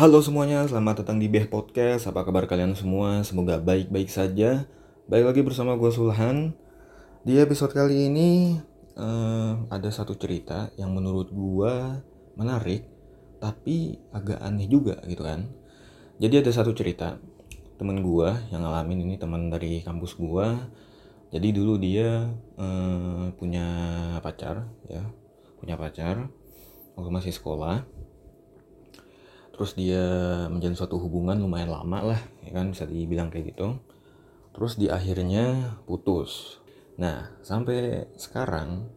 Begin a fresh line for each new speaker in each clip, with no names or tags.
Halo semuanya, selamat datang di Beh Podcast. Apa kabar kalian semua? Semoga baik-baik saja. Baik lagi bersama gue Sulhan. Di episode kali ini eh, ada satu cerita yang menurut gue menarik, tapi agak aneh juga gitu kan. Jadi ada satu cerita temen gue yang ngalamin ini teman dari kampus gue. Jadi dulu dia eh, punya pacar ya, punya pacar waktu masih sekolah terus dia menjalin suatu hubungan lumayan lama lah ya kan bisa dibilang kayak gitu. Terus di akhirnya putus. Nah sampai sekarang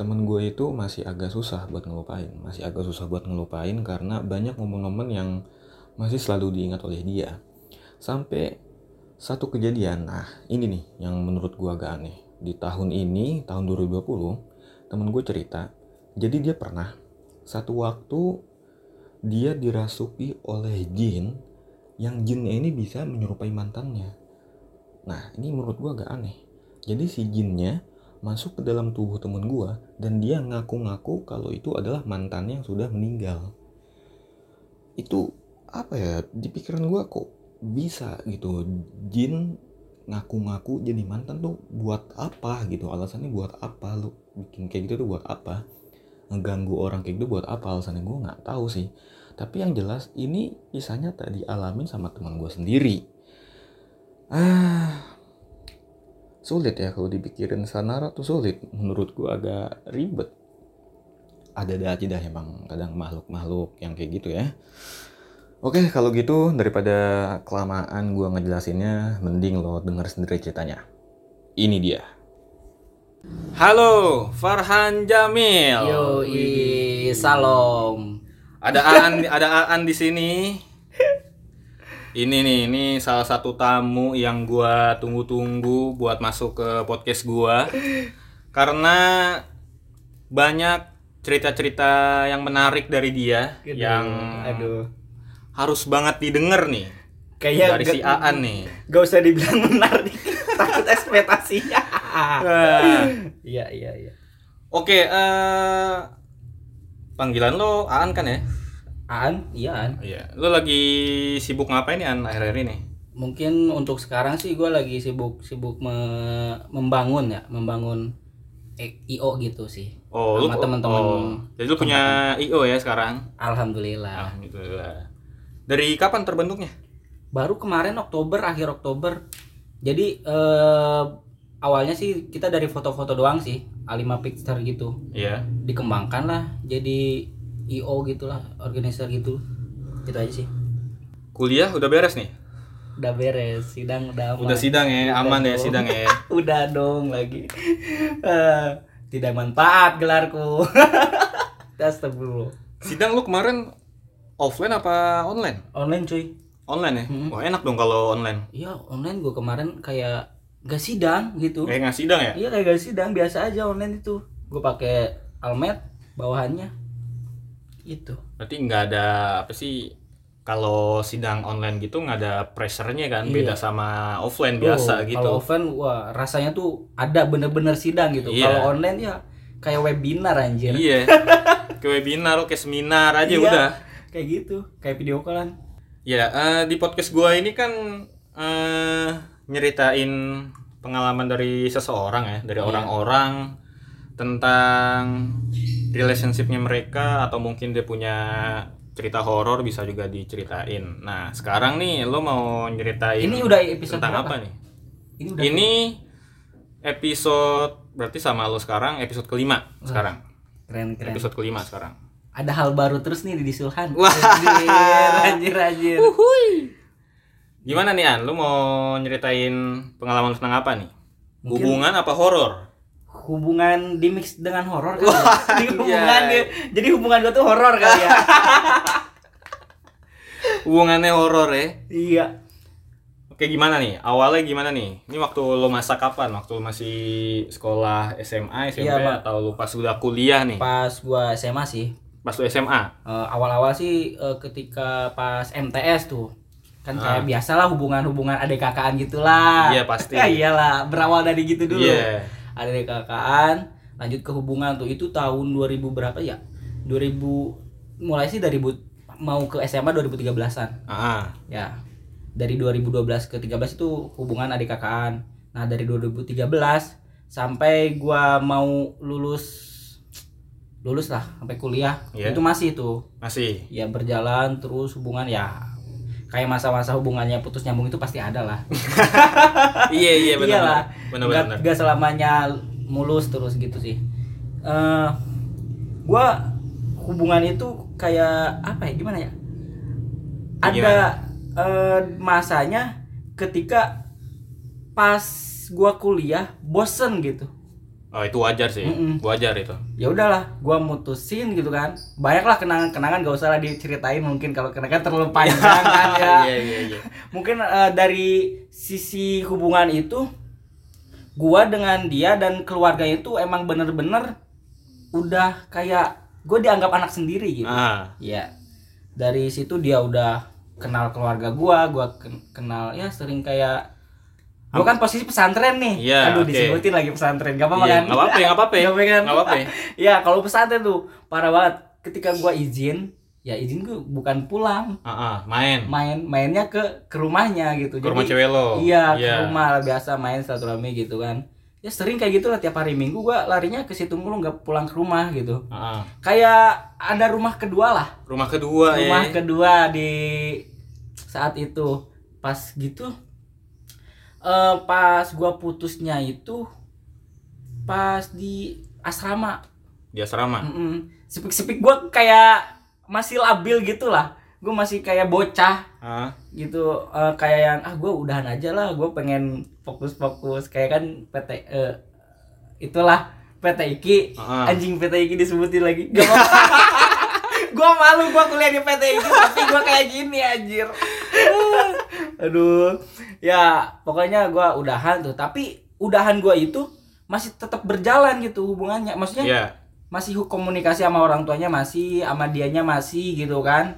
temen gue itu masih agak susah buat ngelupain. Masih agak susah buat ngelupain karena banyak momen-momen yang masih selalu diingat oleh dia. Sampai satu kejadian nah ini nih yang menurut gue agak aneh. Di tahun ini tahun 2020 temen gue cerita jadi dia pernah satu waktu dia dirasuki oleh jin yang jinnya ini bisa menyerupai mantannya. Nah, ini menurut gua agak aneh. Jadi si jinnya masuk ke dalam tubuh temen gua dan dia ngaku-ngaku kalau itu adalah mantannya yang sudah meninggal. Itu apa ya? Di pikiran gua kok bisa gitu jin ngaku-ngaku jadi mantan tuh buat apa gitu alasannya buat apa lu bikin kayak gitu tuh buat apa ngeganggu orang kayak gitu buat apa? Alasannya gue nggak tahu sih. Tapi yang jelas ini kisahnya tadi alamin sama teman gue sendiri. Ah sulit ya kalau dipikirin. Sanara tuh sulit menurut gue agak ribet. Ada aja dah emang kadang makhluk-makhluk yang kayak gitu ya. Oke, kalau gitu daripada kelamaan gue ngejelasinnya, mending lo denger sendiri ceritanya. Ini dia.
Halo, Farhan Jamil.
Yo, salam.
Ada Aan, ada Aan di sini. Ini nih, ini salah satu tamu yang gua tunggu-tunggu buat masuk ke podcast gua. Karena banyak cerita-cerita yang menarik dari dia
Gitu.
yang
aduh.
harus banget didengar nih
Kayak
dari si Aan nih.
Gak usah dibilang menarik. Takut ekspektasinya. Iya, iya, iya.
Oke, eh panggilan lo Aan kan ya?
An, iya An.
Iya. Lo lagi sibuk ngapain nih An akhir-akhir ini?
Mungkin untuk sekarang sih gue lagi sibuk sibuk me- membangun ya, membangun E- IO gitu sih.
Oh,
Sama teman-teman.
oh, Jadi lu punya IO ya sekarang?
Alhamdulillah.
Alhamdulillah. Dari kapan terbentuknya?
Baru kemarin Oktober, akhir Oktober. Jadi eh, awalnya sih kita dari foto-foto doang sih, A5 picture gitu.
Iya.
dikembangkan lah jadi IO gitulah organizer gitu gitu aja sih
Kuliah udah beres nih?
udah beres sidang udah aman
Udah sidang ya,
Udah
aman ya
dong.
sidang ya.
udah dong lagi Eh, tidak manfaat gelarku Astagfirullah
Sidang lu kemarin offline apa online?
online cuy
Online ya?
Hmm.
Wah, enak dong kalau online.
iya online gue kemarin kayak gak sidang gitu
Kayak nggak sidang ya?
iya kayak gak sidang biasa aja online itu gue pakai almet bawahannya itu
Berarti nggak ada apa sih kalau sidang online gitu nggak ada pressure-nya kan
Iya.
beda sama offline biasa
Tuh,
gitu.
Kalau offline wah rasanya tuh ada bener-bener sidang gitu.
Iya.
Kalau online ya kayak webinar anjir.
Iya. Ke webinar, ke seminar aja
Iya,
udah.
Kayak gitu, kayak video callan.
Ya, eh, di podcast gua ini kan eh nyeritain pengalaman dari seseorang ya, dari
Iya.
orang-orang tentang relationshipnya mereka atau mungkin dia punya cerita horor bisa juga diceritain. Nah, sekarang nih lo mau nyeritain
Ini udah episode
tentang
berapa?
apa nih?
Ini udah
Ini episode berarti sama lo sekarang episode kelima sekarang.
keren keren.
Episode kelima sekarang.
Ada hal baru terus nih di Sulhan.
Wah.
Anjir, anjir, anjir.
Gimana nih An? Lu mau nyeritain pengalaman tentang apa nih?
Mungkin-
Hubungan apa horor?
Hubungan di mix dengan horor kan ya? Di hubungan
iya.
dia- jadi hubungan gua tuh horor kali ya.
Hubungannya horor ya?
iya.
Oke gimana nih? Awalnya gimana nih? Ini waktu lo masa kapan? Waktu lo masih sekolah SMA, SMP
Iya, Pak.
atau lo pas udah kuliah nih?
Pas gua SMA sih,
Pas lo SMA?
Eh, awal-awal sih eh, ketika pas MTS tuh kan
Ah.
kayak biasalah hubungan-hubungan adik kakaan gitulah
Iya, pasti.
ya iyalah berawal dari gitu dulu
Iya.
adik kakaan lanjut ke hubungan tuh itu tahun 2000 berapa ya 2000 mulai sih dari bu- mau ke SMA 2013an
Ah,
ya dari 2012 ke 13 itu hubungan adik kakaan nah dari 2013 sampai gua mau lulus lulus lah sampai kuliah
Iya.
itu masih itu
masih.
ya berjalan terus hubungan ya kayak masa-masa hubungannya putus nyambung itu pasti ada lah.
Iya iya benar.
iyalah.
Benar. Benar.
nggak selamanya mulus terus gitu sih. Eh gua hubungan itu kayak apa ya gimana ya? Ada eh, masanya ketika pas gua kuliah bosen gitu
Oh itu wajar sih.
Mm-mm.
Wajar itu.
ya udahlah gua mutusin gitu kan banyak lah kenangan kenangan gak usah lah diceritain mungkin kalau kenangan terlalu panjang kan ya
Iya iya iya.
mungkin eh, dari sisi hubungan itu gua dengan dia dan keluarganya itu emang bener-bener udah kayak gue dianggap anak sendiri gitu
Ah,
ya dari situ dia udah kenal keluarga gua gua ken- kenal ya sering kayak gua kan posisi pesantren nih
Iya,
aduh
oke.
disebutin lagi pesantren gak apa-apa
Iya,
kan
nggak apa-apa, nggak apa-apa.
Nggak apa-apa kan
Nggak apa-apa.
ya kalau pesantren tuh parah banget ketika gua izin ya izin gua bukan pulang
ah, ah, main.
main mainnya ke ke rumahnya gitu
Ke rumah cewek lo.
iya
Iya.
ke rumah biasa main silaturahmi gitu kan ya sering kayak gitu lah tiap hari minggu gua larinya ke situ mulu nggak pulang ke rumah gitu
Ah, ah.
kayak ada rumah kedua lah
Rumah kedua ya.
rumah kedua di saat itu pas gitu eh pas gua putusnya itu pas di asrama.
Di asrama.
Mm-mm. sepik-sepik gua kayak masih labil gitu lah gue masih kayak bocah
Ah,
gitu. Eh, kayak yang ah gue udahan aja lah gue pengen fokus-fokus. Kayak kan PT eh, itulah PT IKI.
Ah.
anjing PT IKI disebutin lagi. Gak apa gue malu gue kuliah di PT IKI tapi gue kayak gini anjir aduh. Ya pokoknya gue udahan tuh. Tapi udahan gue itu masih tetap berjalan gitu hubungannya. Maksudnya
Iya.
masih komunikasi sama orang tuanya masih sama dianya masih gitu kan.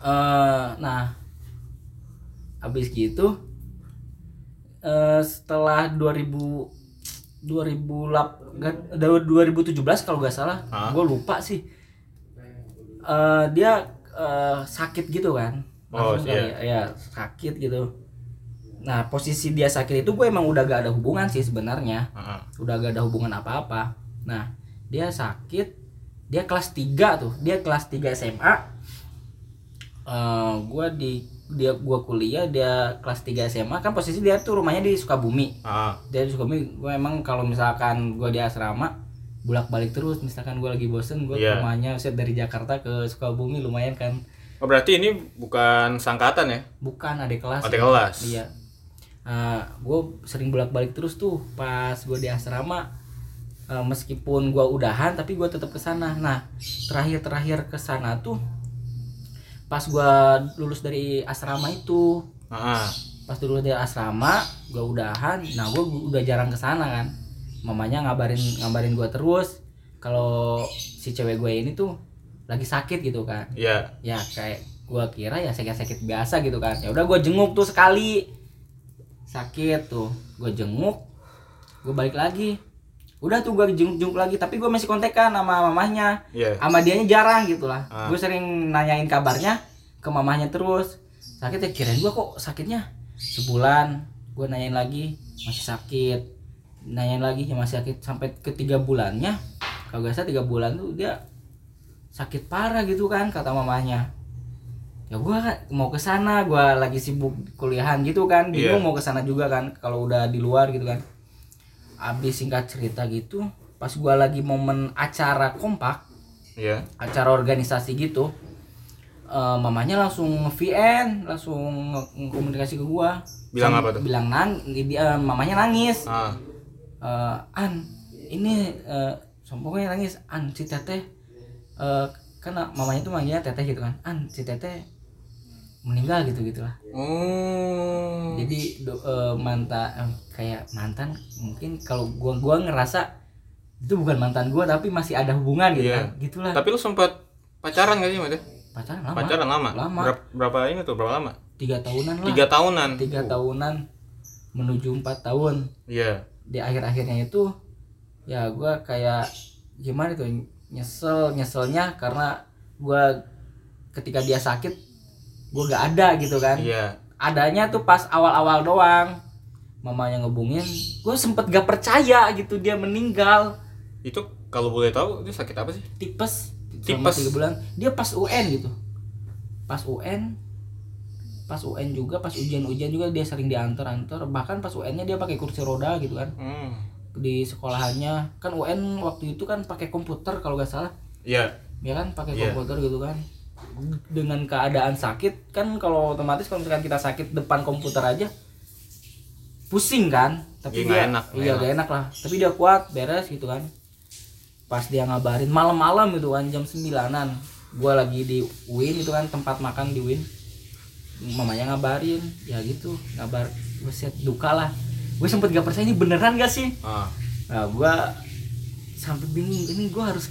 Eh nah habis gitu eh setelah 2000 2008 2017 kalau nggak salah.
Hah?
gue lupa sih. Eh dia eh, sakit gitu kan
Oh,
Langsung
iya.
kali ya, sakit gitu. Nah posisi dia sakit itu gue emang udah gak ada hubungan sih sebenarnya.
Ah.
udah gak ada hubungan apa-apa. Nah dia sakit dia kelas 3 tuh. Dia kelas 3 SMA eh gua di dia gua kuliah dia kelas 3 SMA kan posisi dia tuh rumahnya di Sukabumi.
Ah,
dia di Sukabumi gue emang kalau misalkan gua di asrama bolak balik terus. Misalkan gua lagi bosen gue
Iya.
rumahnya set dari Jakarta ke Sukabumi lumayan kan
Oh berarti ini bukan sangkatan ya?
bukan adik kelas
Adik kelas.
Iya. gue sering bolak-balik terus tuh pas gue di asrama. Eh, meskipun gue udahan, tapi gue tetap ke sana. Nah, terakhir-terakhir ke sana tuh pas gue lulus dari asrama itu,
ah.
pas lulus dari asrama, gue udahan. Nah, gue udah jarang ke sana kan. Mamanya ngabarin ngabarin gue terus kalau si cewek gue ini tuh lagi sakit gitu kan.
Iya.
ya kayak gua kira ya sakit-sakit biasa gitu kan. Ya udah gua jenguk tuh sekali. Sakit tuh. Gua jenguk gua balik lagi. Udah tuh gua jenguk-jenguk lagi tapi gua masih kontekan sama mamahnya.
Iya.
sama dianya jarang gitu lah.
Ah.
gue sering nanyain kabarnya ke mamahnya terus. Sakit ya kirain gua kok sakitnya sebulan. Gua nanyain lagi masih sakit. Nanyain lagi ya masih sakit sampai ke tiga bulannya. Kalau gak salah tiga bulan tuh dia sakit parah gitu kan kata mamanya ya gua kan mau ke sana gua lagi sibuk kuliahan gitu kan bingung
Iya.
mau ke sana juga kan kalau udah di luar gitu kan abis singkat cerita gitu pas gua lagi momen acara kompak
Iya.
acara organisasi gitu eh, mamanya langsung VN langsung komunikasi ke gua
Bilang apa tuh?
bilang nang dia mamanya nangis
Ah.
Eh, an ini eh pokoknya nangis an si teteh eh kan mamanya tuh manggilnya teteh gitu kan an si teteh meninggal gitu gitulah
Oh.
jadi do, eh, mantan kayak mantan mungkin kalau gua gua ngerasa itu bukan mantan gua tapi masih ada hubungan gitu
Iya.
kan gitulah
Tapi lu sempat pacaran gak sih, Mas? ya?
pacaran lama
Pacaran lama.
Lama.
Berapa, berapa ini tuh? Berapa lama?
tiga tahunan lah
Tiga tahunan.
tiga tahunan menuju empat tahun
Iya.
di akhir-akhirnya itu ya gua kayak gimana tuh nyesel nyeselnya karena gua ketika dia sakit gue gak ada gitu kan
Iya.
adanya tuh pas awal-awal doang mamanya ngebungin gue sempet gak percaya gitu dia meninggal
Itu kalau boleh tahu dia sakit apa sih?
tipes selama
Tipes.
tiga bulan dia pas UN gitu pas UN pas UN juga pas ujian-ujian juga dia sering diantar-antar bahkan pas UN-nya dia pakai kursi roda gitu kan
Hmm.
Di sekolahannya. Kan UN waktu itu kan pakai komputer kalau gak salah.
Iya.
ya kan? Pakai
Iya.
komputer gitu kan. Dengan keadaan sakit kan kalau otomatis kalau misalkan kita sakit depan komputer aja pusing kan? Tapi
Iya,
dia
nggak enak,
iya
enak.
gak enak lah. Tapi dia kuat beres gitu kan. Pas dia ngabarin malam-malam gitu kan jam 9-an gua lagi di UIN itu kan tempat makan di UIN mamanya ngabarin ya gitu ngabar buset duka lah gue sempet gak percaya ini beneran gak sih
Ah.
Nah, gua sampai bingung ini gua harus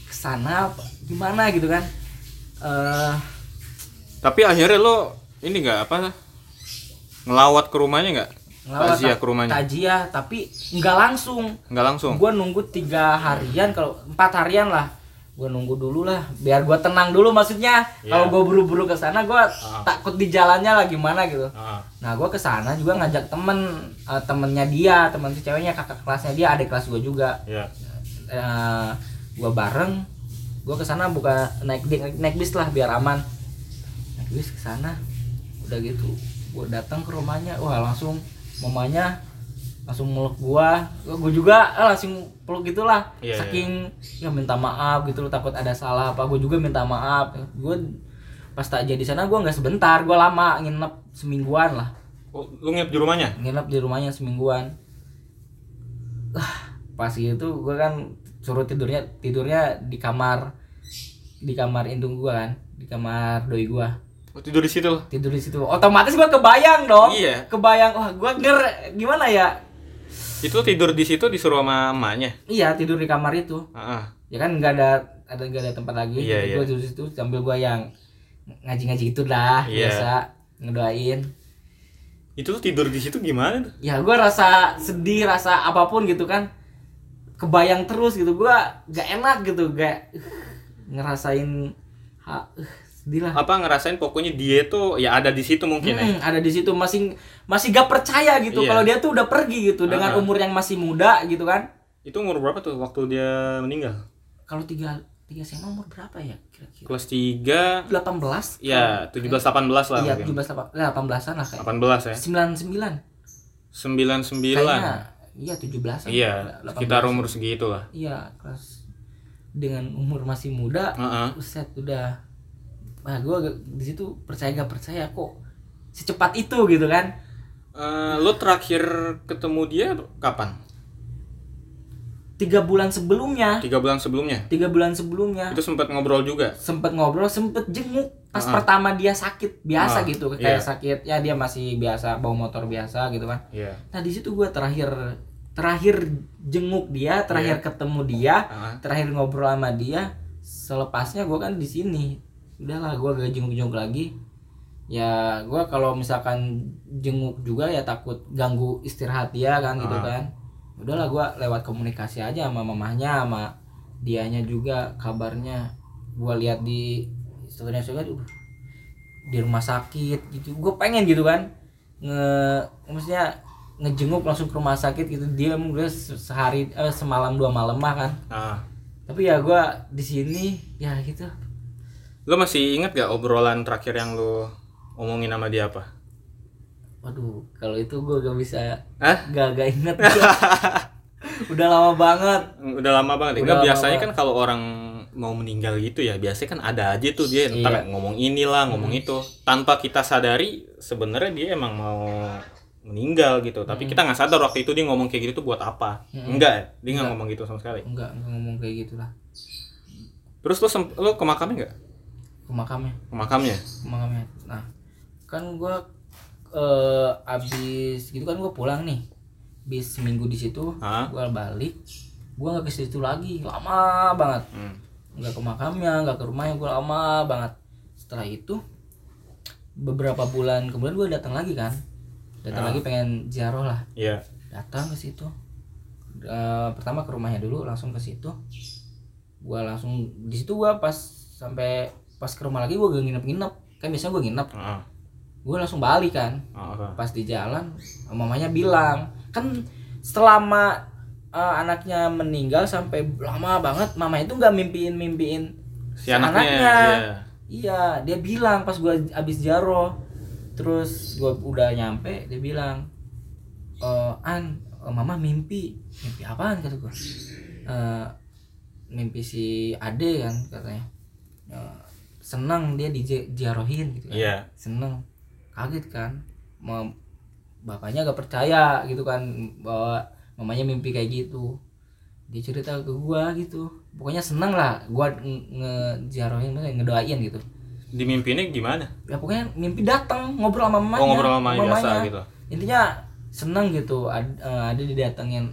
ke sana apa gimana gitu kan. Eh
Tapi akhirnya lo ini nggak apa ngelawat ke rumahnya nggak?
ngelawat tak-
ke rumahnya?
takziah, tapi nggak langsung.
Nggak langsung.
Gua nunggu tiga harian kalau empat harian lah. Gua nunggu dulu lah, biar gua tenang dulu maksudnya.
Iya.
Kalau gua buru-buru ke sana, gua
Ah.
takut di jalannya lah gimana gitu.
Ah.
Nah, gua ke sana juga ngajak temen, eh, temennya dia, temen si ceweknya, kakak kelasnya dia, adik kelas gua juga.
Iya.
eh, gua bareng gua ke sana buka naik naik, naik bis lah biar aman naik bis ke sana udah gitu gua datang ke rumahnya wah langsung mamanya langsung meluk gua. Gua gua juga eh, langsung peluk gitulah.
Iya,
saking ya minta maaf gitu loh takut ada salah apa gua juga minta maaf. Gua pas tak jadi sana gua nggak sebentar gua lama nginep semingguan lah.
Oh, lu nginep di rumahnya?
nginep di rumahnya semingguan. Ah pas itu gue kan suruh tidurnya tidurnya di kamar di kamar indung gue kan di kamar doi gue
Oh, tidur di situ
tidur di situ. Otomatis gue kebayang dong.
Iya.
kebayang wah gue nger gimana ya
Itu tidur di situ disuruh sama emaknya.
iya tidur di kamar itu
Heeh.
ya kan nggak ada ada nggak ada tempat lagi
Iya,
gue
iya.
tidur di situ sambil gue yang ngaji-ngaji gitu lah
Iya.
biasa ngedoain
Itu tuh tidur di situ gimana tuh?
ya gue rasa sedih rasa apa pun gitu kan kebayang terus gitu gue gak enak gitu gak uh, ngerasain ha, uh, sedih lah
Apa ngerasain pokoknya dia tuh ya ada di situ mungkin ya.
Hmm, ada di situ masih masih gak percaya gitu
Iya.
kalau dia tuh udah pergi gitu dengan
Ah.
umur yang masih muda gitu kan
Itu umur berapa tuh waktu dia meninggal?
kalau tiga tiga SMA umur berapa ya kira-kira
Kelas 3
18
ya 17 18 lah
iya
mungkin.
17 18 an lah kayak
18 ya.
99
99.
kayaknya iya 17
Iya, sekitar umur segitu lah.
iya kelas dengan umur masih muda
Heeh.
Buset udah Nah gue di situ percaya gak percaya kok Secepat itu gitu kan
Eh, lo terakhir ketemu dia kapan?
Tiga bulan sebelumnya
Tiga bulan sebelumnya.
Tiga bulan sebelumnya
Itu sempat ngobrol juga.
Sempet ngobrol sempet jenguk Pas
Ah.
pertama dia sakit Biasa
Ah,
gitu
iya.
Kayak sakit Ya dia masih biasa Bawa motor biasa gitu kan
Iya.
Nah di situ gue terakhir Terakhir jenguk dia Terakhir
Iya.
ketemu dia
Ah.
Terakhir ngobrol sama dia Selepasnya gue kan di sini Udahlah gue gak jenguk-jenguk lagi. Ya gue kalau misalkan jenguk juga ya takut ganggu istirahat dia kan gitu
Ah.
kan. Udahlah gue lewat komunikasi aja sama mamahnya sama dianya juga kabarnya. Gue lihat di storynya juga uh, di rumah sakit gitu. Gue pengen gitu kan nge maksudnya ngejenguk langsung ke rumah sakit gitu. Dia mungkin sehari eh, semalam dua malam mah kan.
Nah,
tapi ya gue di sini ya gitu
lo masih inget gak obrolan terakhir yang lo omongin sama dia apa?
waduh kalau itu gue gak bisa
Hah?
gak gak inget udah lama banget
Udah lama banget. ya?
Udah
Nggak,
lama
biasanya
banget.
kan kalau orang mau meninggal gitu ya, biasanya kan ada aja tuh dia entar
Iya.
ngomong inilah, ngomong itu. Tanpa kita sadari sebenarnya dia emang mau meninggal gitu. Tapi kita nggak sadar waktu itu dia ngomong kayak gitu tuh buat apa. Enggak ya? Dia nggak ngomong gitu sama sekali.
enggak enggak ngomong kayak gitulah
Terus lo lo ke makamnya nggak?
Ke makamnya
Ke makamnya?
ke makamnya nah kan gue eh abis gitu kan gue pulang nih. Bis seminggu di situ gue balik gue nggak ke situ lagi. Lama banget.
Hmm.
nggak ke makamnya nggak ke rumahnya gue lama banget. Setelah itu beberapa bulan kemudian gue datang lagi kan. Datang
Ah.
lagi pengen ziarah lah.
Iya.
datang ke situ. Eh, pertama ke rumahnya dulu langsung ke situ. Gua langsung di situ gua pas sampai pas ke rumah lagi gue gak nginep-nginep. Kan biasanya gue nginep.
Heeh.
gue langsung balik kan.
Heeh.
pas di jalan mamanya bilang kan selama eh, anaknya meninggal sampai lama banget mama itu nggak mimpiin mimpiin
si anaknya, iya.
iya dia bilang pas gua abis jaro terus gua udah nyampe dia bilang "Eh, an eh, mama mimpi. Mimpi apaan? kata gua. "Eh, mimpi si ade kan katanya senang dia dijarohin gitu kan
Iya.
seneng kaget kan Mam- bapaknya gak percaya gitu kan bahwa mamanya mimpi kayak gitu dia cerita ke gua gitu pokoknya seneng lah gua nge- ngejarohin maksudnya ngedoain gitu
Di mimpi ini gimana?
ya pokoknya mimpi datang ngobrol sama mamanya
Oh, ngobrol sama mamanya biasa gitu.
intinya seneng gitu ada, ada didatengin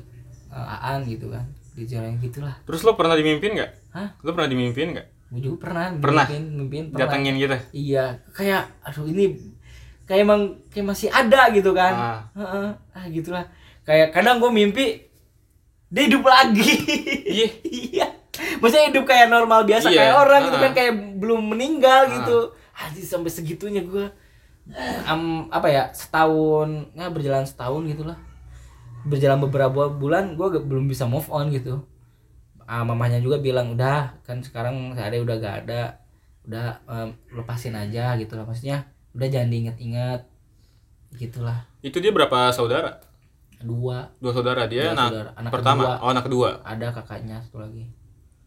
eh, Aan gitu kan dijarohin gitulah
Terus lo pernah dimimpiin nggak?
Hah?
Lo pernah dimimpiin nggak?
Gue juga pernah
Pernah?
mimpin mimpin pernah
Datengin gitu?
Iya, kayak aduh ini kayak emang kayak masih ada gitu kan.
Ah.
Heeh. Ah gitulah. Kayak kadang gue mimpi dia hidup lagi.
Iya.
iya. Maksudnya hidup kayak normal biasa
Iya.
kayak orang gitu
Ah.
kan kayak belum meninggal gitu. Anjir sampai segitunya gue. Am, apa ya setahun ya berjalan setahun gitulah berjalan beberapa bulan gue belum bisa move on gitu ah, mamanya juga bilang udah kan sekarang saya udah gak ada udah em, lepasin aja gitu lah maksudnya udah jangan diinget-inget gitulah
Itu dia berapa saudara?
dua
Dua saudara dia
Dua
anak,
saudara. Anak
pertama.
kedua.
Oh, anak kedua.
ada kakaknya satu lagi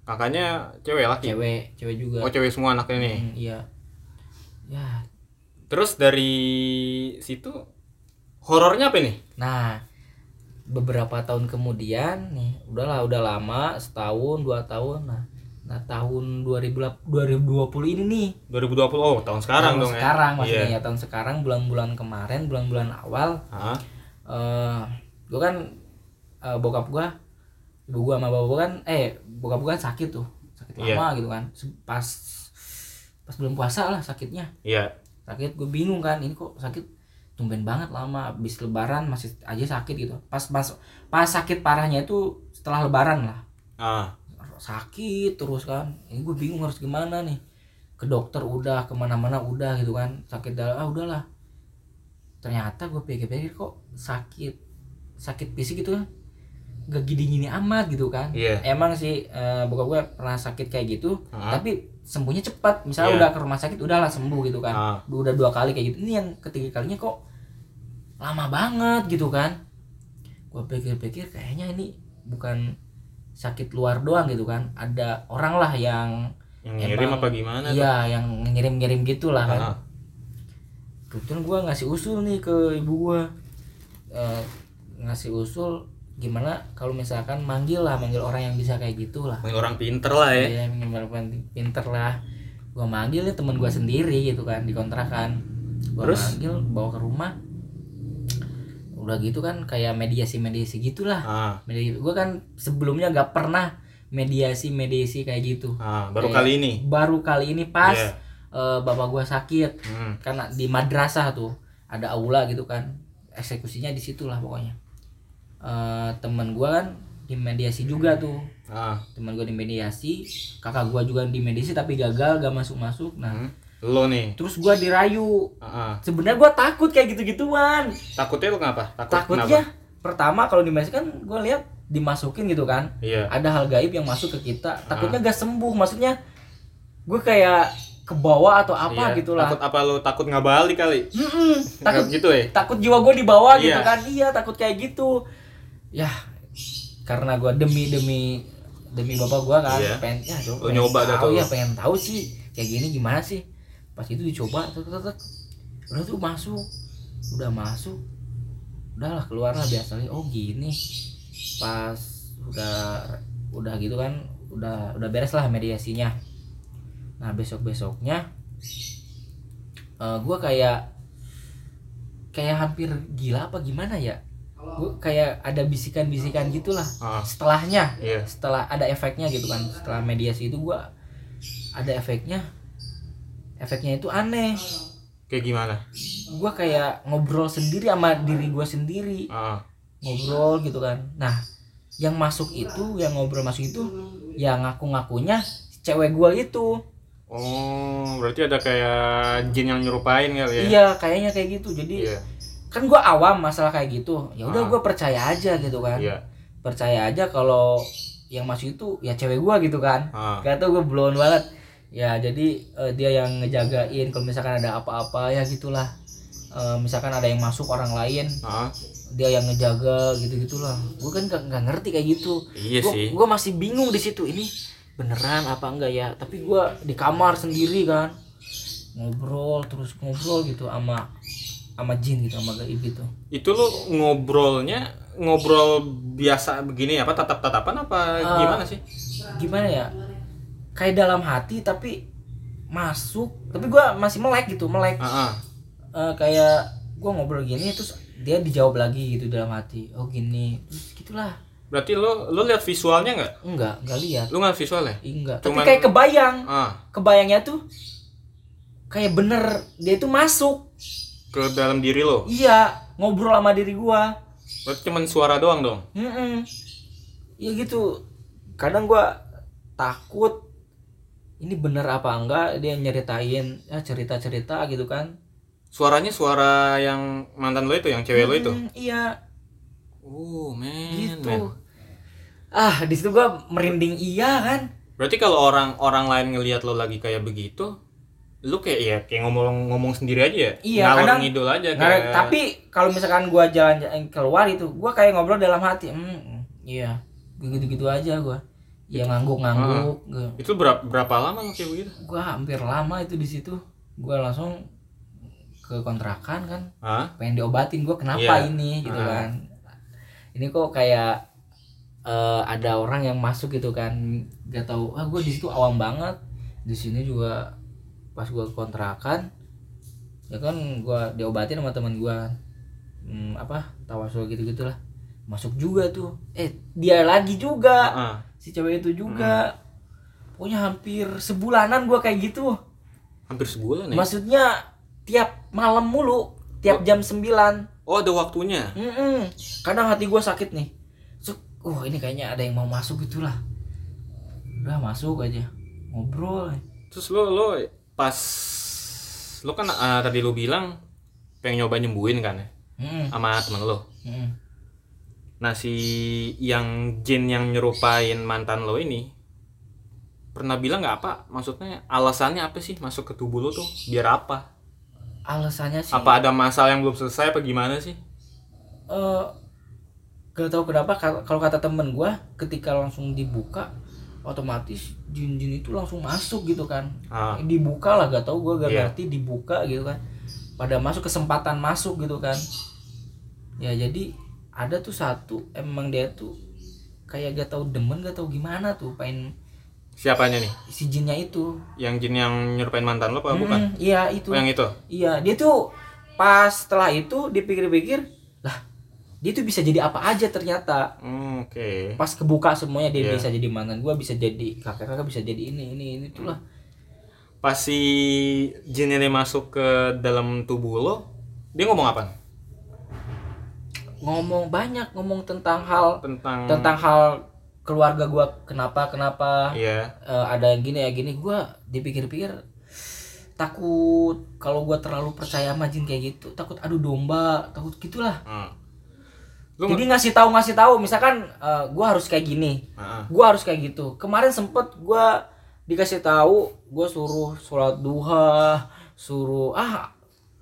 Kakaknya cewek laki.
cewek cewek juga
Oh, cewek semua anaknya nih.
Hmm, iya ya
Terus dari situ horornya apa nih?
nah beberapa tahun kemudian nih udahlah udah lama setahun dua tahun nah nah tahun 2000 2020 ini nih
2020. Oh, tahun sekarang
tahun
dong
sekarang
ya.
maksudnya
Iya.
ya tahun sekarang bulan-bulan kemarin bulan-bulan awal
Hah?
eh gue kan eh, bokap gue ibu gue sama bapak gue kan eh bokap gue kan sakit tuh sakit
Iya.
lama gitu kan pas pas belum puasa lah sakitnya
Iya.
sakit gue bingung kan ini kok sakit tumben banget lama habis lebaran masih aja sakit gitu. Pas pas pas sakit parahnya itu setelah lebaran lah.
Ah,
sakit terus kan. Ini gue bingung harus gimana nih. Ke dokter udah ke mana-mana udah gitu kan. Sakit dalam ah udahlah. Ternyata gue pikir-pikir kok sakit sakit fisik gitu kan. Gak gini-gini amat gitu kan.
Iya.
emang sih eh, bokap gue pernah sakit kayak gitu
Hah?
tapi sembuhnya cepat. Misalnya
Iya.
udah ke rumah sakit udahlah sembuh gitu kan.
Ah.
udah dua kali kayak gitu. Ini yang ketiga kalinya kok lama banget gitu kan gue pikir-pikir kayaknya ini bukan sakit luar doang gitu kan ada orang lah yang
yang ngirim
Emang-
apa gimana? tuh?
iya yang ngirim-ngirim gitu lah kan kebetulan gue ngasih usul nih ke ibu gue Eh, ngasih usul gimana kalau misalkan manggil lah manggil orang yang bisa kayak gitu lah
Main orang pinter lah ya.
Iya, minimal pinter lah. Gua manggil nih temen gua sendiri gitu kan di kontrakan.
Terus?
manggil bawa ke rumah. Udah gitu kan kayak mediasi-mediasi gitulah.
Ah,
Mediasi gua kan sebelumnya gak pernah mediasi-mediasi kayak gitu.
ah, baru
Kayak
kali ini.
Baru kali ini pas
Iya.
eh, bapak gua sakit
Hmm.
karena di madrasah tuh ada aula gitu kan. Eksekusinya di situ lah pokoknya. Eh, temen gua kan dimediasi juga tuh
Ah,
teman gue di mediasi kakak gue juga di mediasi tapi gagal gak masuk masuk nah
hmm. Lo nih.
terus gue dirayu
Ah, ah.
sebenarnya gue takut kayak gitu gituan
Takutnya lo kenapa? Takut
takutnya
kenapa?
pertama kalau di kan gue lihat dimasukin gitu kan
Iya.
ada hal gaib yang masuk ke kita takutnya gak sembuh maksudnya gue kayak ke bawah atau apa
Iya.
gitu lah
Takut apa lo takut nggak balik kali?
Mm-mm, takut
Takut gitu ya?
takut jiwa gue di bawah gitu
Iya.
kan iya takut kayak gitu ya karena gue demi demi demi bapak gue kan
Iya.
pengen ya coba pengen
nyoba
tahu ya pengen tahu sih kayak gini gimana sih pas itu dicoba tet, tet, tet. udah tuh masuk. Udah masuk. Udahlah keluar lah biasa oh gini. Pas udah udah gitu kan udah udah beres lah mediasinya. Nah besok besoknya gue kayak kayak hampir gila apa gimana ya? Gue kayak ada bisikan-bisikan gitulah.
Ah,
setelahnya.
Iya.
setelah ada efeknya gitu kan. Setelah mediasi itu gue ada efeknya efeknya itu aneh
Kayak gimana?
gue kayak ngobrol sendiri sama diri gue sendiri
Ah,
ngobrol gitu kan nah yang masuk itu yang ngobrol masuk itu yang ngaku ngakunya cewek gue itu
Oh, berarti ada kayak jin yang nyerupain kali ya?
iya kayaknya kayak gitu jadi
Iya.
kan gua awam masalah kayak gitu ya udah
Ah.
gua percaya aja gitu kan
Iya.
percaya aja kalau yang masuk itu ya cewek gua gitu kan
Ah.
gak tau gue blown banget ya jadi eh, dia yang ngejagain kalau misalkan ada apa-apa ya gitulah Eh, misalkan ada yang masuk orang lain
Ah.
dia yang ngejaga gitu gitulah gue kan gak, nggak ngerti kayak gitu
Iya
gue
sih.
gue masih bingung di situ ini beneran apa enggak ya tapi gue di kamar sendiri kan ngobrol terus ngobrol gitu sama sama jin gitu sama gaib gitu
Itu lu ngobrolnya ngobrol biasa begini apa tatap-tatapan apa
Ah.
gimana sih?
gimana ya kayak dalam hati tapi masuk tapi gue masih melek gitu melek
Ah, ah.
Eh, kayak gue ngobrol gini terus dia dijawab lagi gitu dalam hati oh gini terus gitulah
Berarti lu lu lihat visualnya nggak?
enggak enggak lihat
Lu nggak visualnya?
enggak
Cuman-
tapi kayak kebayang
Ah,
kebayangnya tuh kayak bener dia tuh masuk
ke dalam diri lo.
iya ngobrol sama diri gua
Berarti cuman suara doang dong.
Mm-mm. ya gitu kadang gua takut ini bener apa enggak dia nyeritain ya cerita cerita gitu kan
Suaranya suara yang mantan lo itu, yang cewek lo itu.
Mm, iya
Oh, man,
gitu
man.
ah di situ gua merinding iya kan
Berarti kalau orang orang lain ngelihat lo lagi kayak begitu, lu kayak ya kayak ngomong ngomong sendiri aja ya.
Iya,
Ngalor
kadang-
ngidul aja kayak.
tapi kalau misalkan gua jalan keluar itu gua kayak ngobrol dalam hati hmm iya gitu gitu aja gua ya ngangguk ngangguk
itu berapa berapa lama lo kayak begitu?
gua hampir lama itu di situ. Gua langsung ke kontrakan kan. Pengen diobatin gua kenapa
Iya.
ini? Gitu
Ah.
kan. Ini kok kayak eh, ada orang yang masuk gitu kan. Gak tahu ah gua di situ awam banget. Di sini juga pas gua kontrakan ya kan gua diobatin sama teman gua. Hmm, apa tawasul gitu gitulah masuk juga tuh. Eh dia lagi juga.
Ah,
si cewek itu juga pokoknya hampir sebulanan gua kayak gitu
hampir sebulan ya.
maksudnya tiap malam mulu tiap jam 9
Oh, ada waktunya.
Mm-mm. kadang hati gua sakit nih Suk, oh ini kayaknya ada yang mau masuk gitulah udah masuk aja ngobrol
Terus lo lo pas lo kan ah, tadi lo bilang pengen nyoba nyembuhin kan ya
Mm-mm.
sama temen lo.
Mm-mm.
Nah si yang jin yang nyerupain mantan lo ini pernah bilang nggak apa? Maksudnya alasannya apa sih masuk ke tubuh lo tuh? Biar apa?
alasannya sih
Apa ada masalah yang belum selesai apa gimana sih?
eh gak tau kenapa kal- kalau kata temen gua ketika langsung dibuka otomatis jin-jin itu langsung masuk gitu kan
Ah.
dibuka lah gak tau gua gak
Iya.
ngerti dibuka gitu kan pada masuk kesempatan masuk gitu kan ya jadi ada tuh satu emang dia tuh kayak gak tau demen gak tau gimana tuh pengen
Siapanya nih?
si jinnya itu
Yang jin yang nyerupain mantan lo apa bukan?
Mm, iya itu
Oh yang itu?
iya dia tuh pas setelah itu dipikir-pikir lah dia tuh bisa jadi apa aja ternyata
Hmm, Oke.
pas kebuka semuanya dia
Iya.
bisa jadi mantan gua bisa jadi kakak kakak bisa jadi ini ini ini tuh lah
Pas si jin ini masuk ke dalam tubuh lo, dia ngomong apa?
Ngomong banyak ngomong tentang hal
Tentang
tentang hal keluarga gua kenapa kenapa
Iya.
eh, ada yang gini ya gini gua dipikir-pikir takut kalau gua terlalu percaya sama jin kayak gitu takut adu domba takut gitulah
Hmm. Lu
jadi ngasih tahu ngasih tahu misalkan eh, gua harus kayak gini
Heeh.
gua harus kayak gitu kemarin sempet gua dikasih tahu gua suruh sholat duha suruh ah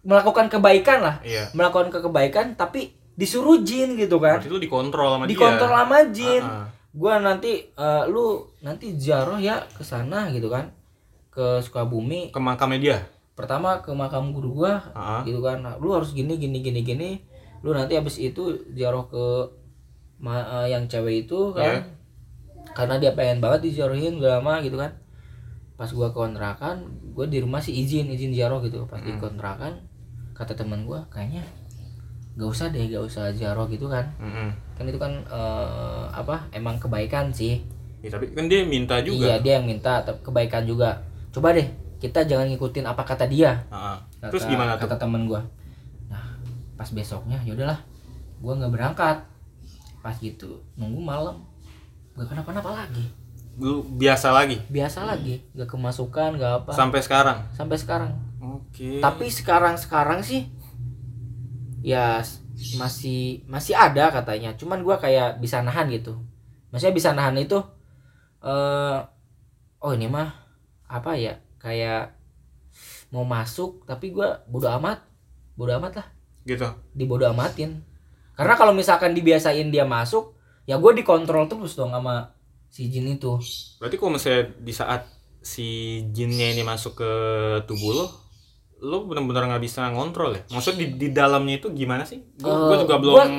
melakukan kebaikan lah
Iya.
melakukan ke- kebaikan tapi disuruh jin gitu kan
Berarti lu dikontrol sama
dikontrol
dia.
sama jin
Ah, ah.
gua nanti eh, lu nanti ziarah ya ke sana gitu kan ke Sukabumi
Ke makamnya dia.
pertama ke makam guru gua
Ah.
gitu kan Nah, lu harus gini gini gini gini lu nanti habis itu ziarah ke ma- eh, yang cewek itu kan
Iya.
karena dia pengen banget diziarahin udah lama gitu kan pas gua ke kontrakan gua di rumah sih izin izin ziarah gitu pas di kontrakan kata teman gua kayaknya gak usah deh gak usah ziarah gitu kan.
Mm-mm.
kan itu kan eh, apa emang kebaikan sih.
Ya, tapi kan dia minta juga.
iya dia yang minta tapi kebaikan juga. Coba deh kita jangan ngikutin apa kata dia.
Ah.
kata,
Terus gimana tuh?
kata temen gua. Nah pas besoknya ya udahlah gua nggak berangkat. Pas gitu nunggu malam. Gak kenapa-napa lagi.
Lu biasa lagi?
Biasa lagi nggak kemasukan nggak apa.
Sampai sekarang?
Sampai sekarang.
Oke.
Tapi sekarang sekarang sih ya masih masih ada katanya. Cuman gua kayak bisa nahan gitu. Maksudnya bisa nahan itu eh oh ini mah apa ya kayak mau masuk tapi gua bodo amat. Bodo amat lah.
Gitu.
Dibodo amatin. Karena kalau misalkan dibiasain dia masuk ya gue dikontrol terus dong sama si jin itu.
Berarti kalau misalnya di saat si jinnya ini masuk ke tubuh lo lo benar-benar nggak bisa ngontrol ya? Maksud di, di dalamnya itu gimana sih? Gue
Eh,
juga belum
gua-